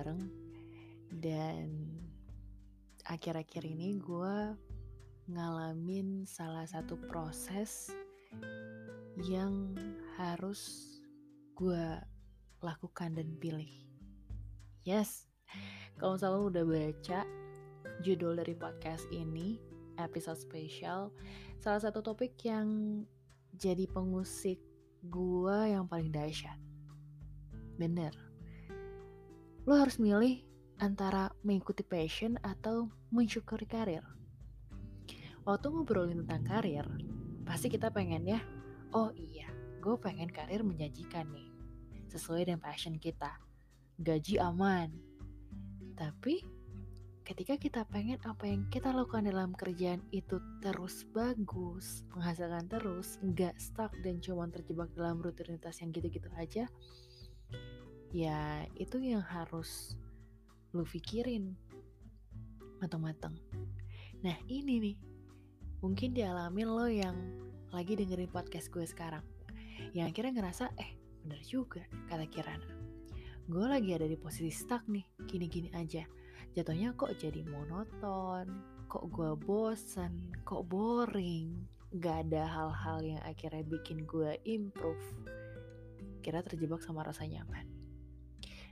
bareng dan akhir-akhir ini gue ngalamin salah satu proses yang harus gue lakukan dan pilih. Yes, kalau misalnya udah baca judul dari podcast ini, episode spesial, salah satu topik yang jadi pengusik gue yang paling dahsyat. Bener, lo harus milih antara mengikuti passion atau mensyukuri karir. Waktu ngobrolin tentang karir, pasti kita pengen ya, oh iya, gue pengen karir menjanjikan nih, sesuai dengan passion kita. Gaji aman. Tapi ketika kita pengen apa yang kita lakukan dalam kerjaan itu terus bagus, menghasilkan terus, nggak stuck dan cuma terjebak dalam rutinitas yang gitu-gitu aja, ya itu yang harus lu pikirin matang-matang. Nah ini nih, mungkin dialamin lo yang lagi dengerin podcast gue sekarang. Yang akhirnya ngerasa, eh bener juga kata Kirana. Gue lagi ada di posisi stuck nih, gini-gini aja. Jatuhnya kok jadi monoton, kok gue bosan, kok boring. Gak ada hal-hal yang akhirnya bikin gue improve. Kira terjebak sama rasa nyaman.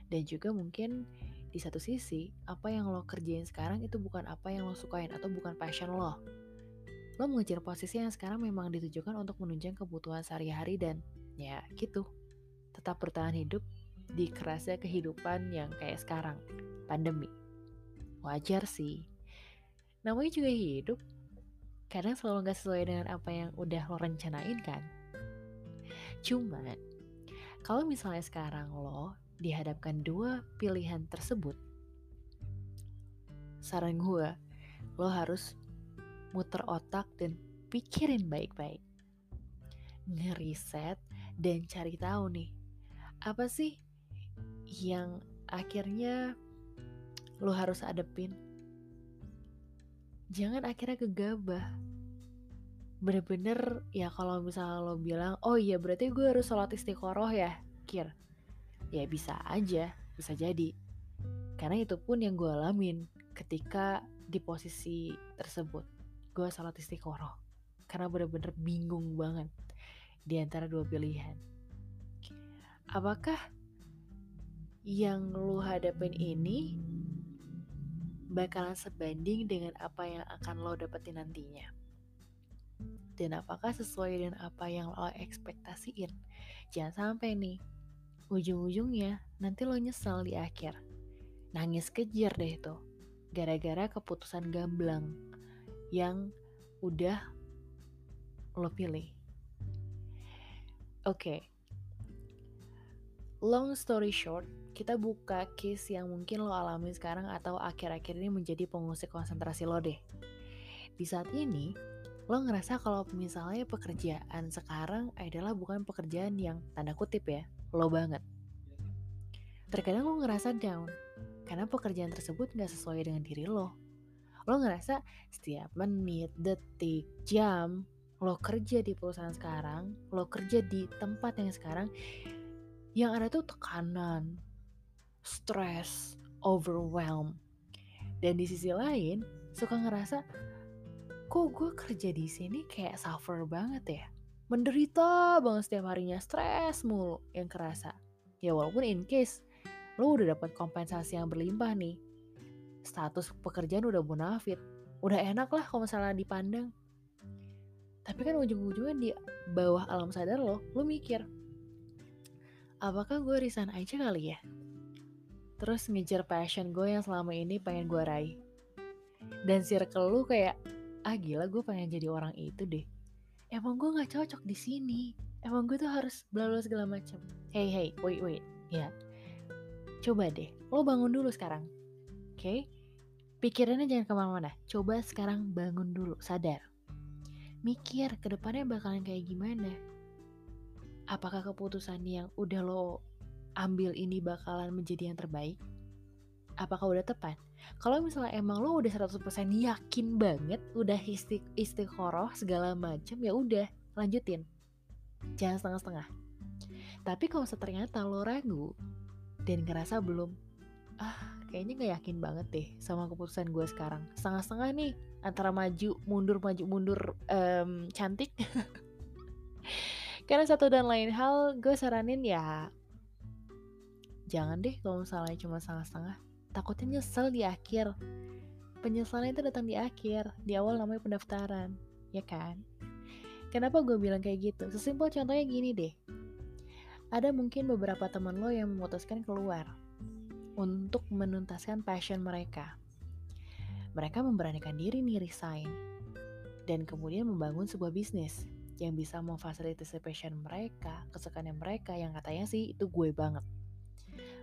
Dan juga mungkin di satu sisi, apa yang lo kerjain sekarang itu bukan apa yang lo sukain atau bukan passion lo. Lo mengejar posisi yang sekarang memang ditujukan untuk menunjang kebutuhan sehari-hari dan ya gitu. Tetap bertahan hidup di kerasnya kehidupan yang kayak sekarang, pandemi. Wajar sih. Namanya juga hidup. Kadang selalu gak sesuai dengan apa yang udah lo rencanain kan. Cuman, kalau misalnya sekarang lo dihadapkan dua pilihan tersebut, saran gue, lo harus muter otak dan pikirin baik-baik. Ngeriset dan cari tahu nih, apa sih yang akhirnya lo harus adepin? Jangan akhirnya gegabah. Bener-bener ya kalau misalnya lo bilang, oh iya berarti gue harus sholat istiqoroh ya, kir ya bisa aja, bisa jadi. Karena itu pun yang gue alamin ketika di posisi tersebut. Gue salat istiqoroh. Karena bener-bener bingung banget di antara dua pilihan. Apakah yang lu hadapin ini bakalan sebanding dengan apa yang akan lo dapetin nantinya? Dan apakah sesuai dengan apa yang lo ekspektasiin? Jangan sampai nih ujung-ujungnya nanti lo nyesel di akhir. Nangis kejar deh tuh, gara-gara keputusan gamblang yang udah lo pilih. Oke, okay. long story short, kita buka case yang mungkin lo alami sekarang atau akhir-akhir ini menjadi pengusik konsentrasi lo deh. Di saat ini, lo ngerasa kalau misalnya pekerjaan sekarang adalah bukan pekerjaan yang tanda kutip ya, lo banget. Terkadang lo ngerasa down, karena pekerjaan tersebut gak sesuai dengan diri lo. Lo ngerasa setiap menit, detik, jam, lo kerja di perusahaan sekarang, lo kerja di tempat yang sekarang, yang ada tuh tekanan, stress, overwhelm. Dan di sisi lain, suka ngerasa, kok gue kerja di sini kayak suffer banget ya? Menderita banget setiap harinya, stres mulu yang kerasa. Ya walaupun in case lo udah dapat kompensasi yang berlimpah nih, status pekerjaan udah bonafit, udah enak lah kalau misalnya dipandang. Tapi kan ujung-ujungnya di bawah alam sadar lo, lo mikir, apakah gue resign aja kali ya? Terus ngejar passion gue yang selama ini pengen gue raih. Dan circle lu kayak, ah gila gue pengen jadi orang itu deh emang gue nggak cocok di sini. Emang gue tuh harus bla segala macam hey hey wait wait. Ya. Coba deh. Lo bangun dulu sekarang. Oke? Okay? pikirannya jangan ke mana-mana. Coba sekarang bangun dulu. Sadar. Mikir ke depannya bakalan kayak gimana. Apakah keputusan yang udah lo ambil ini bakalan menjadi yang terbaik apakah udah tepat? Kalau misalnya emang lo udah 100% yakin banget, udah isti istiqoroh segala macam, ya udah lanjutin. Jangan setengah-setengah. Tapi kalau ternyata lo ragu dan ngerasa belum ah kayaknya gak yakin banget deh sama keputusan gue sekarang setengah-setengah nih antara maju mundur maju mundur um, cantik karena satu dan lain hal gue saranin ya jangan deh kalau misalnya cuma setengah-setengah takutnya nyesel di akhir penyesalan itu datang di akhir di awal namanya pendaftaran ya kan kenapa gue bilang kayak gitu sesimpel contohnya gini deh ada mungkin beberapa teman lo yang memutuskan keluar untuk menuntaskan passion mereka. Mereka memberanikan diri nih resign dan kemudian membangun sebuah bisnis yang bisa memfasilitasi passion mereka, kesukaan mereka yang katanya sih itu gue banget.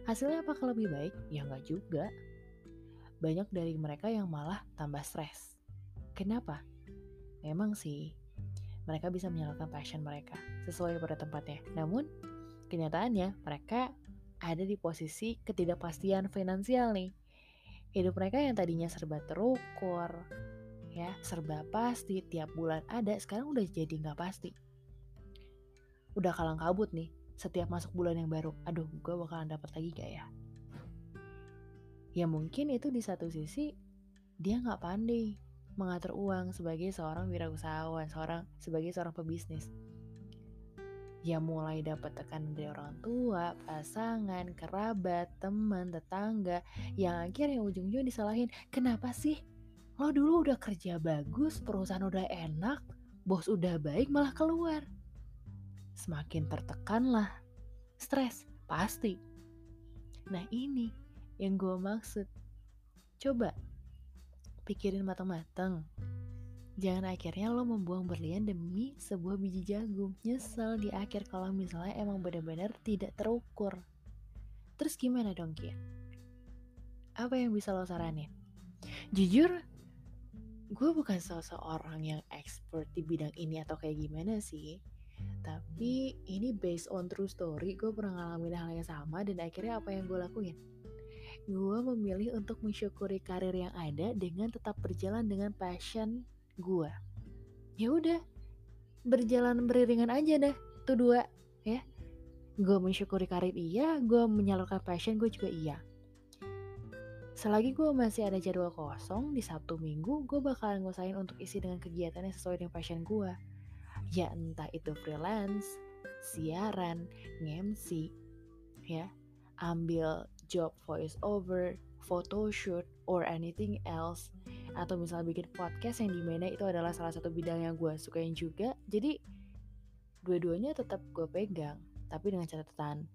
Hasilnya apakah lebih baik? Ya nggak juga. Banyak dari mereka yang malah tambah stres. Kenapa? Memang sih, mereka bisa menyalurkan passion mereka sesuai pada tempatnya. Namun, kenyataannya mereka ada di posisi ketidakpastian finansial nih. Hidup mereka yang tadinya serba terukur, ya serba pasti tiap bulan ada, sekarang udah jadi nggak pasti. Udah kalang kabut nih, setiap masuk bulan yang baru, aduh gue bakalan dapat lagi gak ya? Ya mungkin itu di satu sisi dia nggak pandai mengatur uang sebagai seorang wirausahawan, seorang sebagai seorang pebisnis ya mulai dapat tekanan dari orang tua, pasangan, kerabat, teman, tetangga, yang akhirnya ujung-ujung disalahin, kenapa sih? Lo dulu udah kerja bagus, perusahaan udah enak, bos udah baik malah keluar. Semakin tertekan lah, stres, pasti. Nah ini yang gue maksud. Coba pikirin matang-matang Jangan akhirnya lo membuang berlian demi sebuah biji jagung. Nyesel di akhir kalau misalnya emang benar-benar tidak terukur. Terus gimana dong Kia? Apa yang bisa lo saranin? Jujur, gue bukan seseorang yang expert di bidang ini atau kayak gimana sih. Tapi ini based on true story, gue pernah ngalamin hal yang sama dan akhirnya apa yang gue lakuin? Gue memilih untuk mensyukuri karir yang ada dengan tetap berjalan dengan passion gue ya udah berjalan beriringan aja dah tuh dua ya. Gue mensyukuri karir iya gue menyalurkan passion gue juga iya. Selagi gue masih ada jadwal kosong di Sabtu Minggu gue bakalan ngusahain untuk isi dengan kegiatan yang sesuai dengan passion gue ya entah itu freelance siaran ngemsi ya ambil job voice over photoshoot or anything else atau misalnya bikin podcast yang di mana itu adalah salah satu bidang yang gue sukain juga jadi dua-duanya tetap gue pegang tapi dengan catatan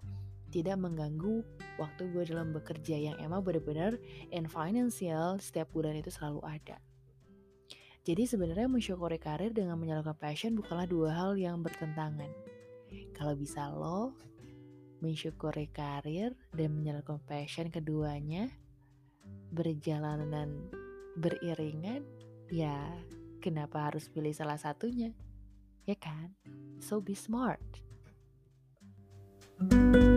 tidak mengganggu waktu gue dalam bekerja yang emang benar-benar in financial setiap bulan itu selalu ada. Jadi sebenarnya mensyukuri karir dengan menyalurkan passion bukanlah dua hal yang bertentangan. Kalau bisa lo mensyukuri karir dan menyalurkan passion keduanya berjalanan beriringan, ya kenapa harus pilih salah satunya? Ya kan? So be smart. thank you